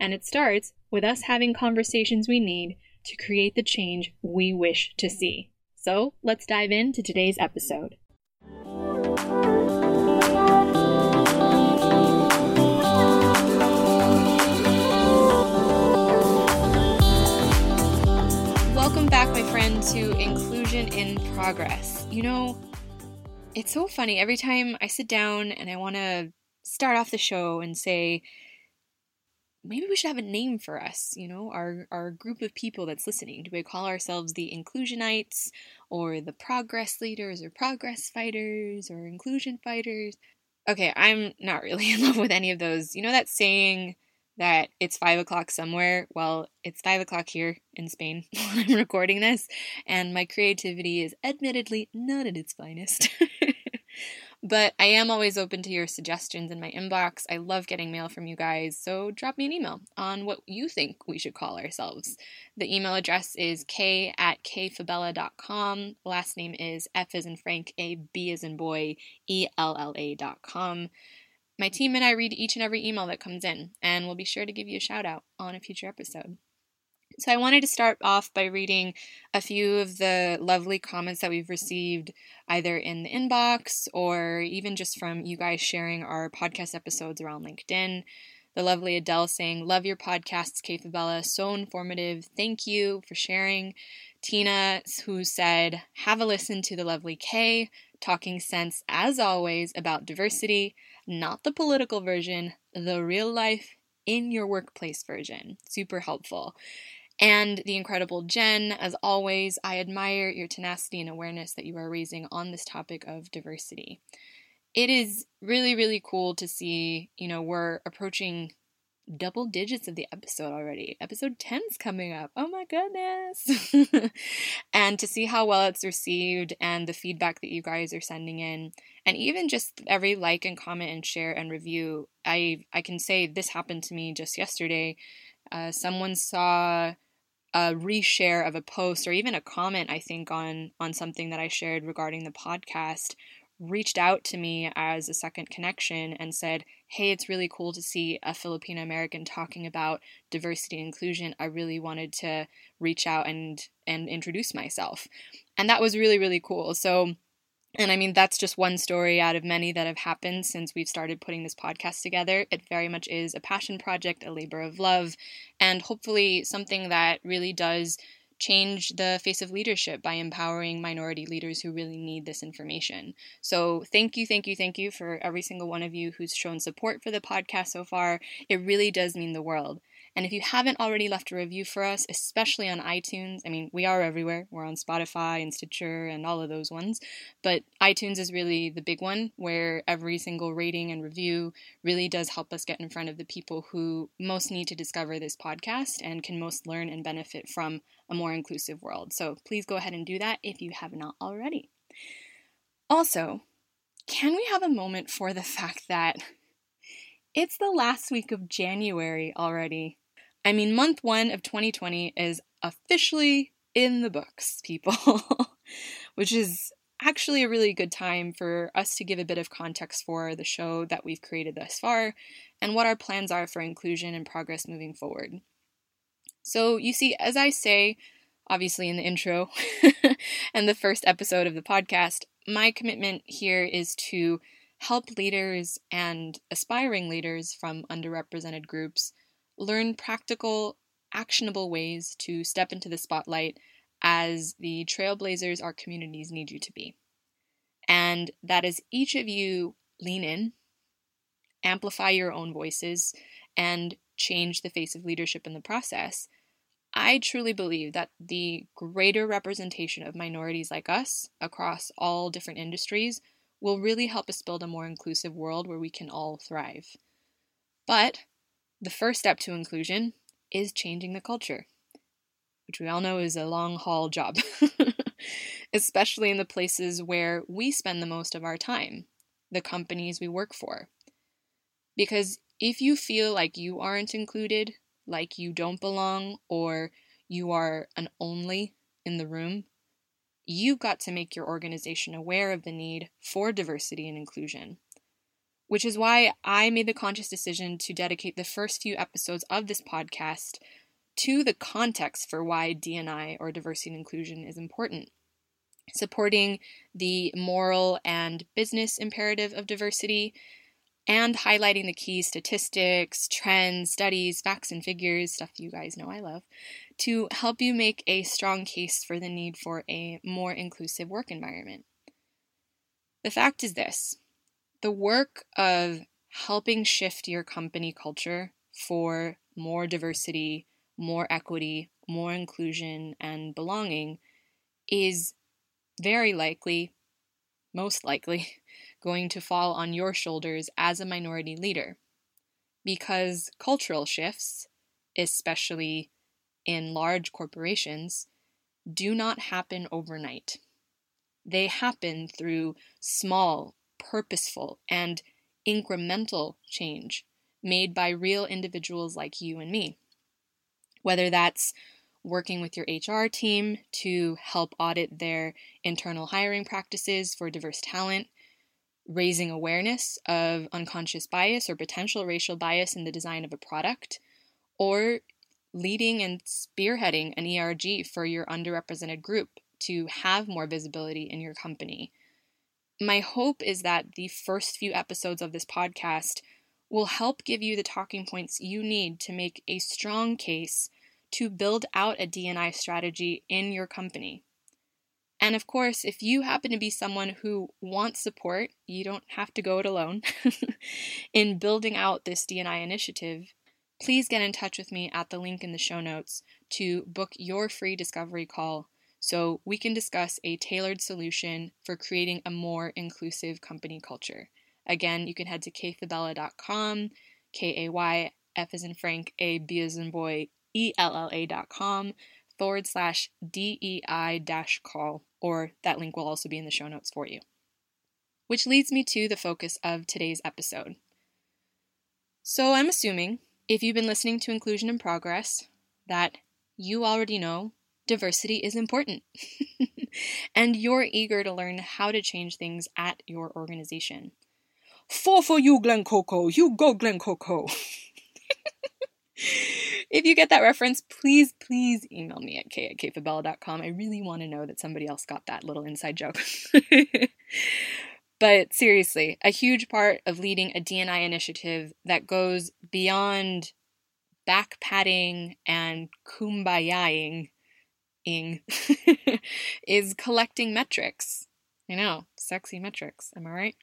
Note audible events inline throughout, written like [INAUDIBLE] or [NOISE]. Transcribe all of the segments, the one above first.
And it starts with us having conversations we need to create the change we wish to see. So let's dive into today's episode. Welcome back, my friend, to Inclusion in Progress. You know, it's so funny. Every time I sit down and I want to start off the show and say, maybe we should have a name for us, you know, our, our group of people that's listening. Do we call ourselves the inclusionites or the progress leaders or progress fighters or inclusion fighters? Okay, I'm not really [LAUGHS] in love with any of those. You know that saying that it's five o'clock somewhere? Well, it's five o'clock here in Spain [LAUGHS] while I'm recording this, and my creativity is admittedly not at its finest. [LAUGHS] But I am always open to your suggestions in my inbox. I love getting mail from you guys, so drop me an email on what you think we should call ourselves. The email address is k at kfabella.com. Last name is F as in Frank, A, B as in boy, E L L A.com. My team and I read each and every email that comes in, and we'll be sure to give you a shout out on a future episode. So, I wanted to start off by reading a few of the lovely comments that we've received either in the inbox or even just from you guys sharing our podcast episodes around LinkedIn. The lovely Adele saying, Love your podcasts, Kay Fabella. So informative. Thank you for sharing. Tina, who said, Have a listen to the lovely Kay, talking sense as always about diversity, not the political version, the real life in your workplace version. Super helpful and the incredible Jen. As always, I admire your tenacity and awareness that you are raising on this topic of diversity. It is really, really cool to see, you know, we're approaching double digits of the episode already. Episode 10 is coming up. Oh my goodness. [LAUGHS] and to see how well it's received and the feedback that you guys are sending in and even just every like and comment and share and review. I I can say this happened to me just yesterday. Uh, someone saw a reshare of a post or even a comment I think on on something that I shared regarding the podcast reached out to me as a second connection and said, "Hey, it's really cool to see a Filipino American talking about diversity and inclusion. I really wanted to reach out and and introduce myself." And that was really really cool. So and I mean, that's just one story out of many that have happened since we've started putting this podcast together. It very much is a passion project, a labor of love, and hopefully something that really does change the face of leadership by empowering minority leaders who really need this information. So, thank you, thank you, thank you for every single one of you who's shown support for the podcast so far. It really does mean the world. And if you haven't already left a review for us, especially on iTunes, I mean, we are everywhere. We're on Spotify and Stitcher and all of those ones. But iTunes is really the big one where every single rating and review really does help us get in front of the people who most need to discover this podcast and can most learn and benefit from a more inclusive world. So please go ahead and do that if you have not already. Also, can we have a moment for the fact that it's the last week of January already? I mean, month one of 2020 is officially in the books, people, [LAUGHS] which is actually a really good time for us to give a bit of context for the show that we've created thus far and what our plans are for Inclusion in Progress moving forward. So, you see, as I say, obviously in the intro [LAUGHS] and the first episode of the podcast, my commitment here is to help leaders and aspiring leaders from underrepresented groups learn practical, actionable ways to step into the spotlight as the trailblazers our communities need you to be. And that as each of you lean in, amplify your own voices, and change the face of leadership in the process, I truly believe that the greater representation of minorities like us across all different industries will really help us build a more inclusive world where we can all thrive. But the first step to inclusion is changing the culture, which we all know is a long haul job, [LAUGHS] especially in the places where we spend the most of our time, the companies we work for. Because if you feel like you aren't included, like you don't belong, or you are an only in the room, you've got to make your organization aware of the need for diversity and inclusion. Which is why I made the conscious decision to dedicate the first few episodes of this podcast to the context for why D&I or diversity and inclusion is important. Supporting the moral and business imperative of diversity and highlighting the key statistics, trends, studies, facts, and figures, stuff you guys know I love, to help you make a strong case for the need for a more inclusive work environment. The fact is this the work of helping shift your company culture for more diversity, more equity, more inclusion, and belonging is very likely, most likely, [LAUGHS] going to fall on your shoulders as a minority leader. Because cultural shifts, especially in large corporations, do not happen overnight. They happen through small, purposeful, and incremental change made by real individuals like you and me. Whether that's working with your HR team to help audit their internal hiring practices for diverse talent, raising awareness of unconscious bias or potential racial bias in the design of a product, or leading and spearheading an ERG for your underrepresented group to have more visibility in your company. My hope is that the first few episodes of this podcast will help give you the talking points you need to make a strong case to build out a D&I strategy in your company. And of course, if you happen to be someone who wants support, you don't have to go it alone [LAUGHS] in building out this D&I initiative. Please get in touch with me at the link in the show notes to book your free discovery call so we can discuss a tailored solution for creating a more inclusive company culture. Again, you can head to kayfabella.com, K A Y F as in Frank, A B as in boy, E L L A.com forward slash DEI dash call or that link will also be in the show notes for you. Which leads me to the focus of today's episode. So I'm assuming, if you've been listening to Inclusion in Progress, that you already know diversity is important. [LAUGHS] and you're eager to learn how to change things at your organization. Four for you, Glen Coco. You go, Glen Coco. [LAUGHS] if you get that reference, please, please email me at k at kfabella.com. I really want to know that somebody else got that little inside joke. [LAUGHS] but seriously, a huge part of leading a D&I initiative that goes beyond back patting and kumbayaing [LAUGHS] is collecting metrics. I know, sexy metrics, am I right?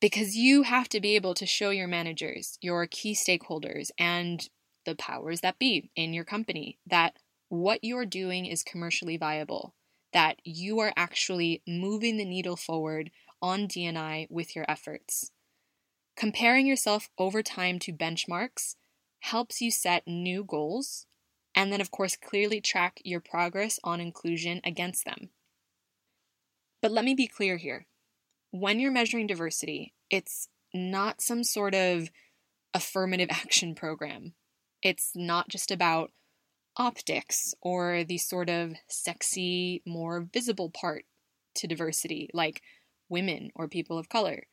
because you have to be able to show your managers, your key stakeholders, and the powers that be in your company that what you're doing is commercially viable, that you are actually moving the needle forward on D&I with your efforts. Comparing yourself over time to benchmarks helps you set new goals and then, of course, clearly track your progress on inclusion against them. But let me be clear here when you're measuring diversity, it's not some sort of affirmative [LAUGHS] action program. It's not just about optics or the sort of sexy, more visible part to diversity, like women or people of color.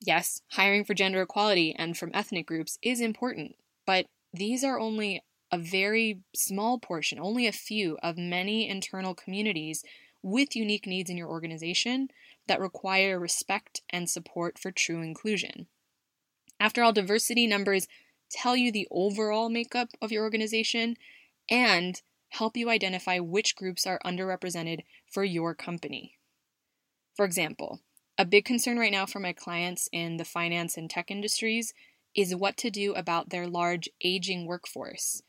Yes, hiring for gender equality and from ethnic groups is important, but these are only a very small portion, only a few of many internal communities with unique needs in your organization that require respect and support for true inclusion. After all, diversity numbers tell you the overall makeup of your organization and help you identify which groups are underrepresented for your company. For example, a big concern right now for my clients in the finance and tech industries is what to do about their large aging workforce.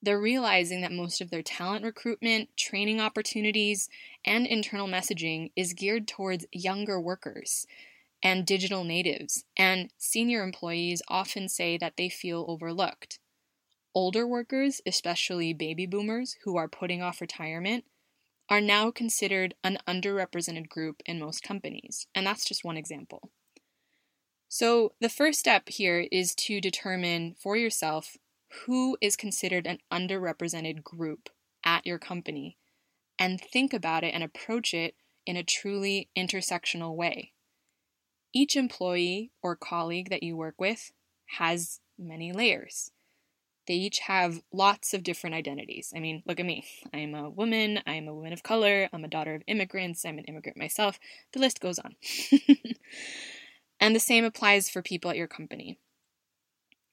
They're realizing that most of their talent recruitment, training opportunities, and internal messaging is geared towards younger workers and digital natives, and senior employees often say that they feel overlooked. Older workers, especially baby boomers who are putting off retirement, are now considered an underrepresented group in most companies, and that's just one example. So, the first step here is to determine for yourself who is considered an underrepresented group at your company and think about it and approach it in a truly intersectional way. Each employee or colleague that you work with has many layers. They each have lots of different identities. I mean, look at me. I am a woman, I am a woman of color, I'm a daughter of immigrants, I'm an immigrant myself. The list goes on. [LAUGHS] and the same applies for people at your company.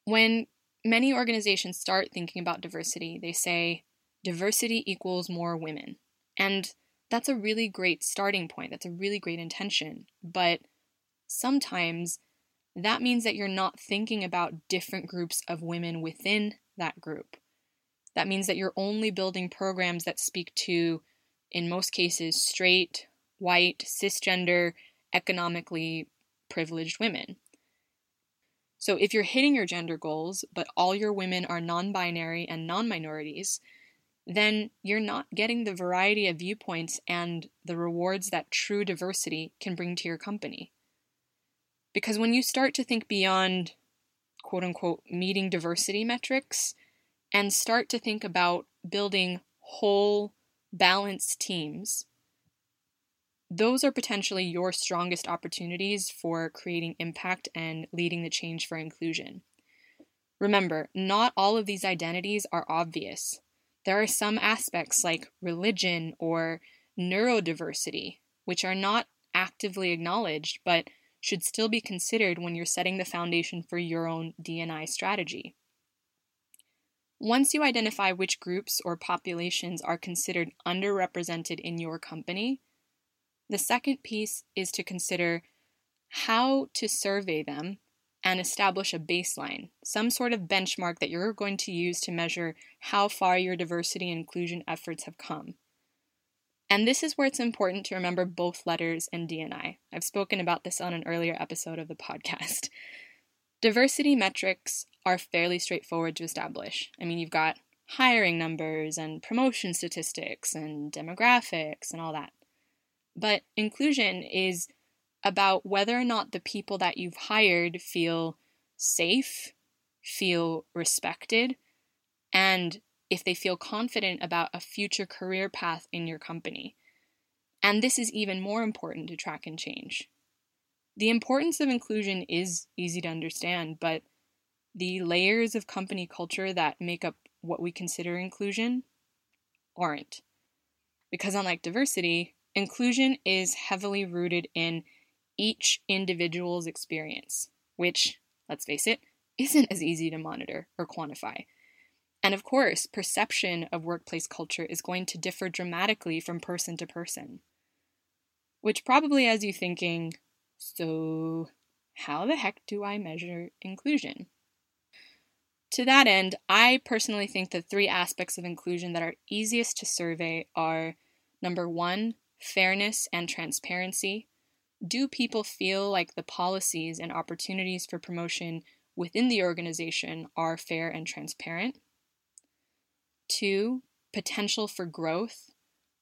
When many organizations start thinking about diversity, they say diversity equals more women. And that's a really great starting point. That's a really great intention. But sometimes that means that you're not thinking about different groups of women within that group. That means that you're only building programs that speak to, in most cases, straight, white, cisgender, economically privileged women. So if you're hitting your gender goals, but all your women are non binary and non minorities, then you're not getting the variety of viewpoints and the rewards that true diversity can bring to your company. Because when you start to think beyond quote unquote meeting diversity metrics and start to think about building whole, balanced teams, those are potentially your strongest opportunities for creating impact and leading the change for inclusion. Remember, not all of these identities are obvious. There are some aspects like religion or neurodiversity, which are not actively acknowledged but should still be considered when you're setting the foundation for your own D&I strategy. Once you identify which groups or populations are considered underrepresented in your company, the second piece is to consider how to survey them and establish a baseline, some sort of benchmark that you're going to use to measure how far your diversity and inclusion efforts have come. And this is where it's important to remember both letters and D&I. I've spoken about this on an earlier episode of the podcast. [LAUGHS] Diversity metrics are fairly straightforward to establish. I mean, you've got hiring numbers and promotion statistics and demographics and all that. But inclusion is about whether or not the people that you've hired feel safe, feel respected, and if they feel confident about a future career path in your company. And this is even more important to track and change. The importance of inclusion is easy to understand, but the layers of company culture that make up what we consider inclusion aren't. Because unlike diversity, Inclusion is heavily rooted in each individual's experience, which, let's face it, isn't as easy to monitor or quantify. And of course, perception of workplace culture is going to differ dramatically from person to person. Which probably has you thinking, so how the heck do I measure inclusion? To that end, I personally think the three aspects of inclusion that are easiest to survey are number one, fairness, and transparency? Do people feel like the policies and opportunities for promotion within the organization are fair and transparent? Two, potential for growth.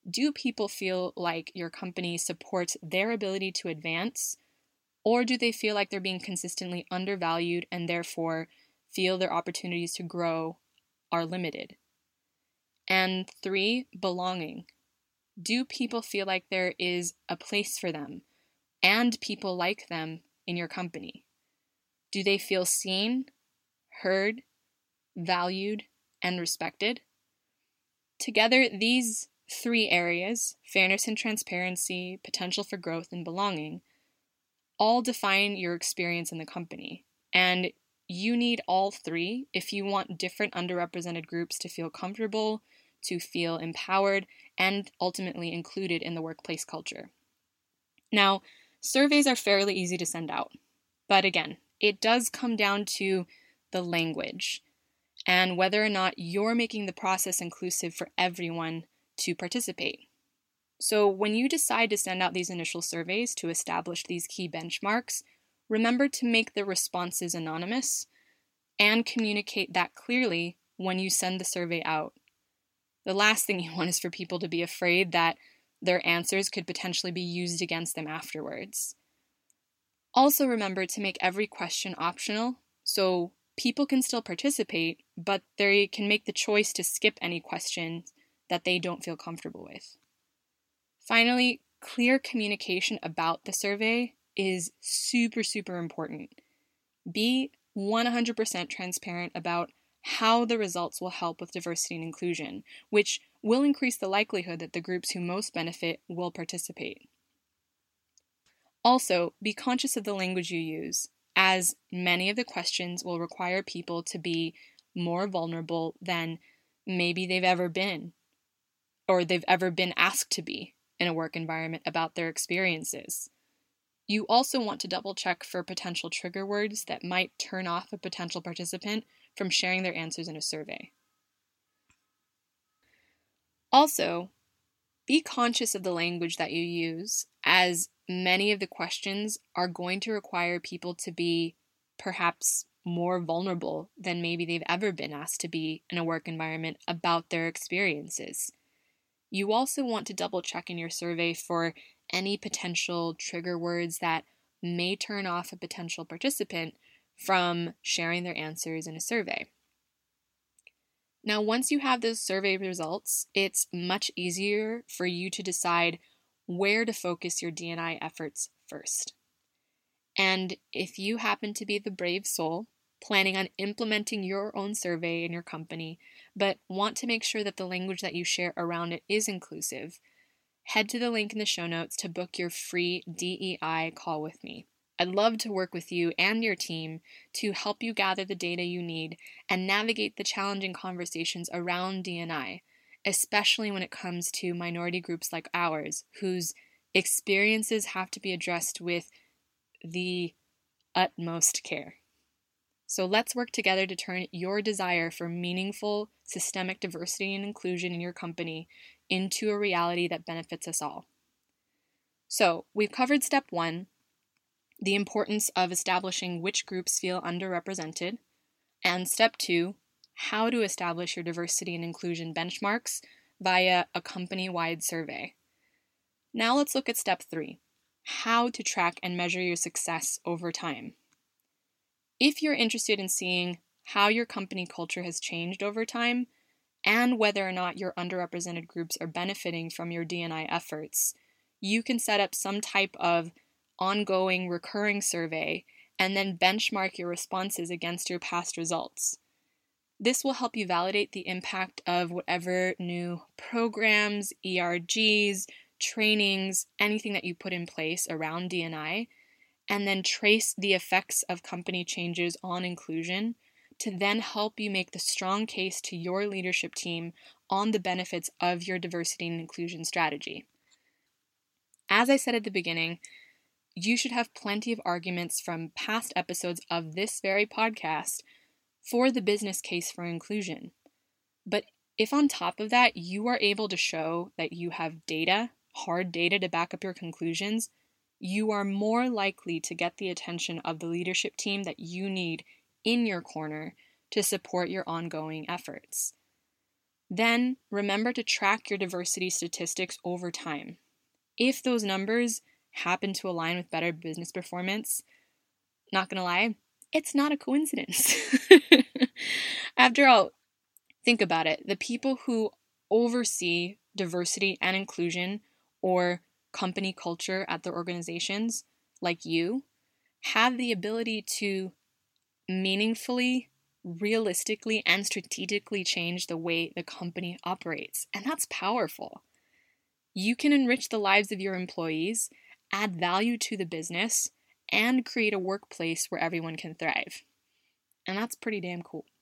Do people feel like your company supports their ability to advance, or do they feel like they're being consistently undervalued and therefore feel their opportunities to grow are limited? And three, belonging do people feel like there is a place for them and people like them in your company? Do they feel seen, heard, valued, and respected? Together, these three areas fairness and transparency, potential for growth, and belonging all define your experience in the company. And you need all three if you want different underrepresented groups to feel comfortable, to feel empowered and ultimately included in the workplace culture. Now, surveys are fairly easy to send out, but again, it does come down to the language and whether or not you're making the process inclusive for everyone to participate. So, when you decide to send out these initial surveys to establish these key benchmarks, remember to make the responses anonymous and communicate that clearly when you send the survey out. The last thing you want is for people to be afraid that their answers could potentially be used against them afterwards. Also, remember to make every question optional so people can still participate, but they can make the choice to skip any questions that they don't feel comfortable with. Finally, clear communication about the survey is super, super important. Be 100% transparent about how the results will help with diversity and inclusion, which will increase the likelihood that the groups who most benefit will participate. Also, be conscious of the language you use, as many of the questions will require people to be more vulnerable than maybe they've ever been or they've ever been asked to be in a work environment about their experiences. You also want to double check for potential trigger words that might turn off a potential participant from sharing their answers in a survey. Also, be conscious of the language that you use, as many of the questions are going to require people to be perhaps more vulnerable than maybe they've ever been asked to be in a work environment about their experiences. You also want to double check in your survey for any potential trigger words that may turn off a potential participant from sharing their answers in a survey. Now, once you have those survey results, it's much easier for you to decide where to focus your D&I efforts first. And if you happen to be the brave soul planning on implementing your own survey in your company, but want to make sure that the language that you share around it is inclusive, head to the link in the show notes to book your free DEI call with me. I'd love to work with you and your team to help you gather the data you need and navigate the challenging conversations around D&I, especially when it comes to minority groups like ours, whose experiences have to be addressed with the utmost care. So let's work together to turn your desire for meaningful systemic diversity and inclusion in your company into a reality that benefits us all. So, we've covered step one the importance of establishing which groups feel underrepresented, and step two, how to establish your diversity and inclusion benchmarks via a company wide survey. Now let's look at step three how to track and measure your success over time. If you're interested in seeing how your company culture has changed over time and whether or not your underrepresented groups are benefiting from your D&I efforts, you can set up some type of ongoing recurring survey and then benchmark your responses against your past results. This will help you validate the impact of whatever new programs, ERGs, trainings, anything that you put in place around D&I, and then trace the effects of company changes on inclusion to then help you make the strong case to your leadership team on the benefits of your diversity and inclusion strategy. As I said at the beginning, you should have plenty of arguments from past episodes of this very podcast for the business case for inclusion. But if on top of that you are able to show that you have data, hard data to back up your conclusions, you are more likely to get the attention of the leadership team that you need in your corner to support your ongoing efforts. Then remember to track your diversity statistics over time. If those numbers happen to align with better business performance, not gonna lie, it's not a coincidence. [LAUGHS] After all, think about it the people who oversee diversity and inclusion or company culture at their organizations, like you, have the ability to meaningfully, realistically, and strategically change the way the company operates. And that's powerful. You can enrich the lives of your employees add value to the business, and create a workplace where everyone can thrive. And that's pretty damn cool. [LAUGHS]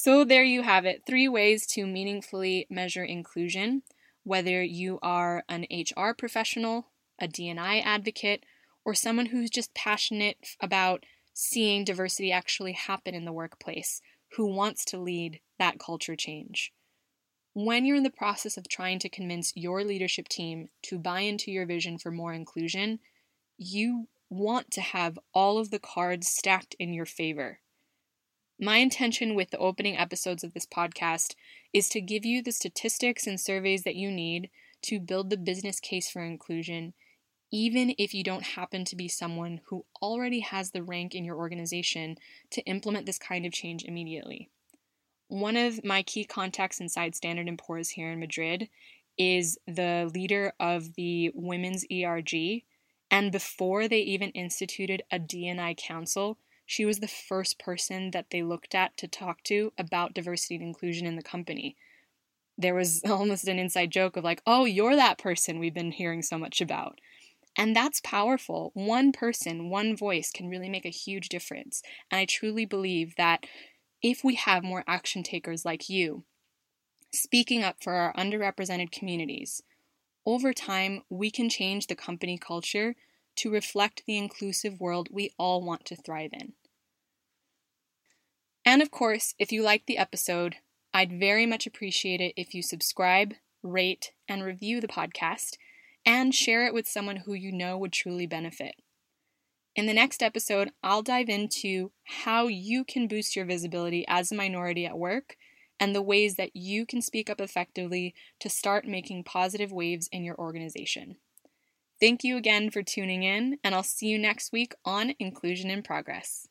So, there you have it three ways to meaningfully measure inclusion, whether you are an HR professional, a D&I advocate, or someone who's just passionate about seeing diversity actually happen in the workplace, who wants to lead that culture change. When you're in the process of trying to convince your leadership team to buy into your vision for more inclusion, you want to have all of the cards stacked in your favor. My intention with the opening episodes of this podcast is to give you the statistics and surveys that you need to build the business case for inclusion, even if you don't happen to be someone who already has the rank in your organization to implement this kind of change immediately. One of my key contacts inside Standard & Poor's here in Madrid is the leader of the Women's ERG, and before they even instituted a D&I council, she was the first person that they looked at to talk to about diversity and inclusion in the company. There was [LAUGHS] almost an inside joke of like, oh, you're that person we've been hearing so much about. And that's powerful. One person, one voice can really make a huge difference. And I truly believe that if we have more action takers like you, speaking up for our underrepresented communities, over time we can change the company culture to reflect the inclusive world we all want to thrive in. And of course, if you liked the episode, I'd very much appreciate it if you subscribe, rate, and review the podcast, and share it with someone who you know would truly benefit. In the next episode, I'll dive into how you can boost your visibility as a minority at work and the ways that you can speak up effectively to start making positive waves in your organization. Thank you again for tuning in, and I'll see you next week on Inclusion in Progress.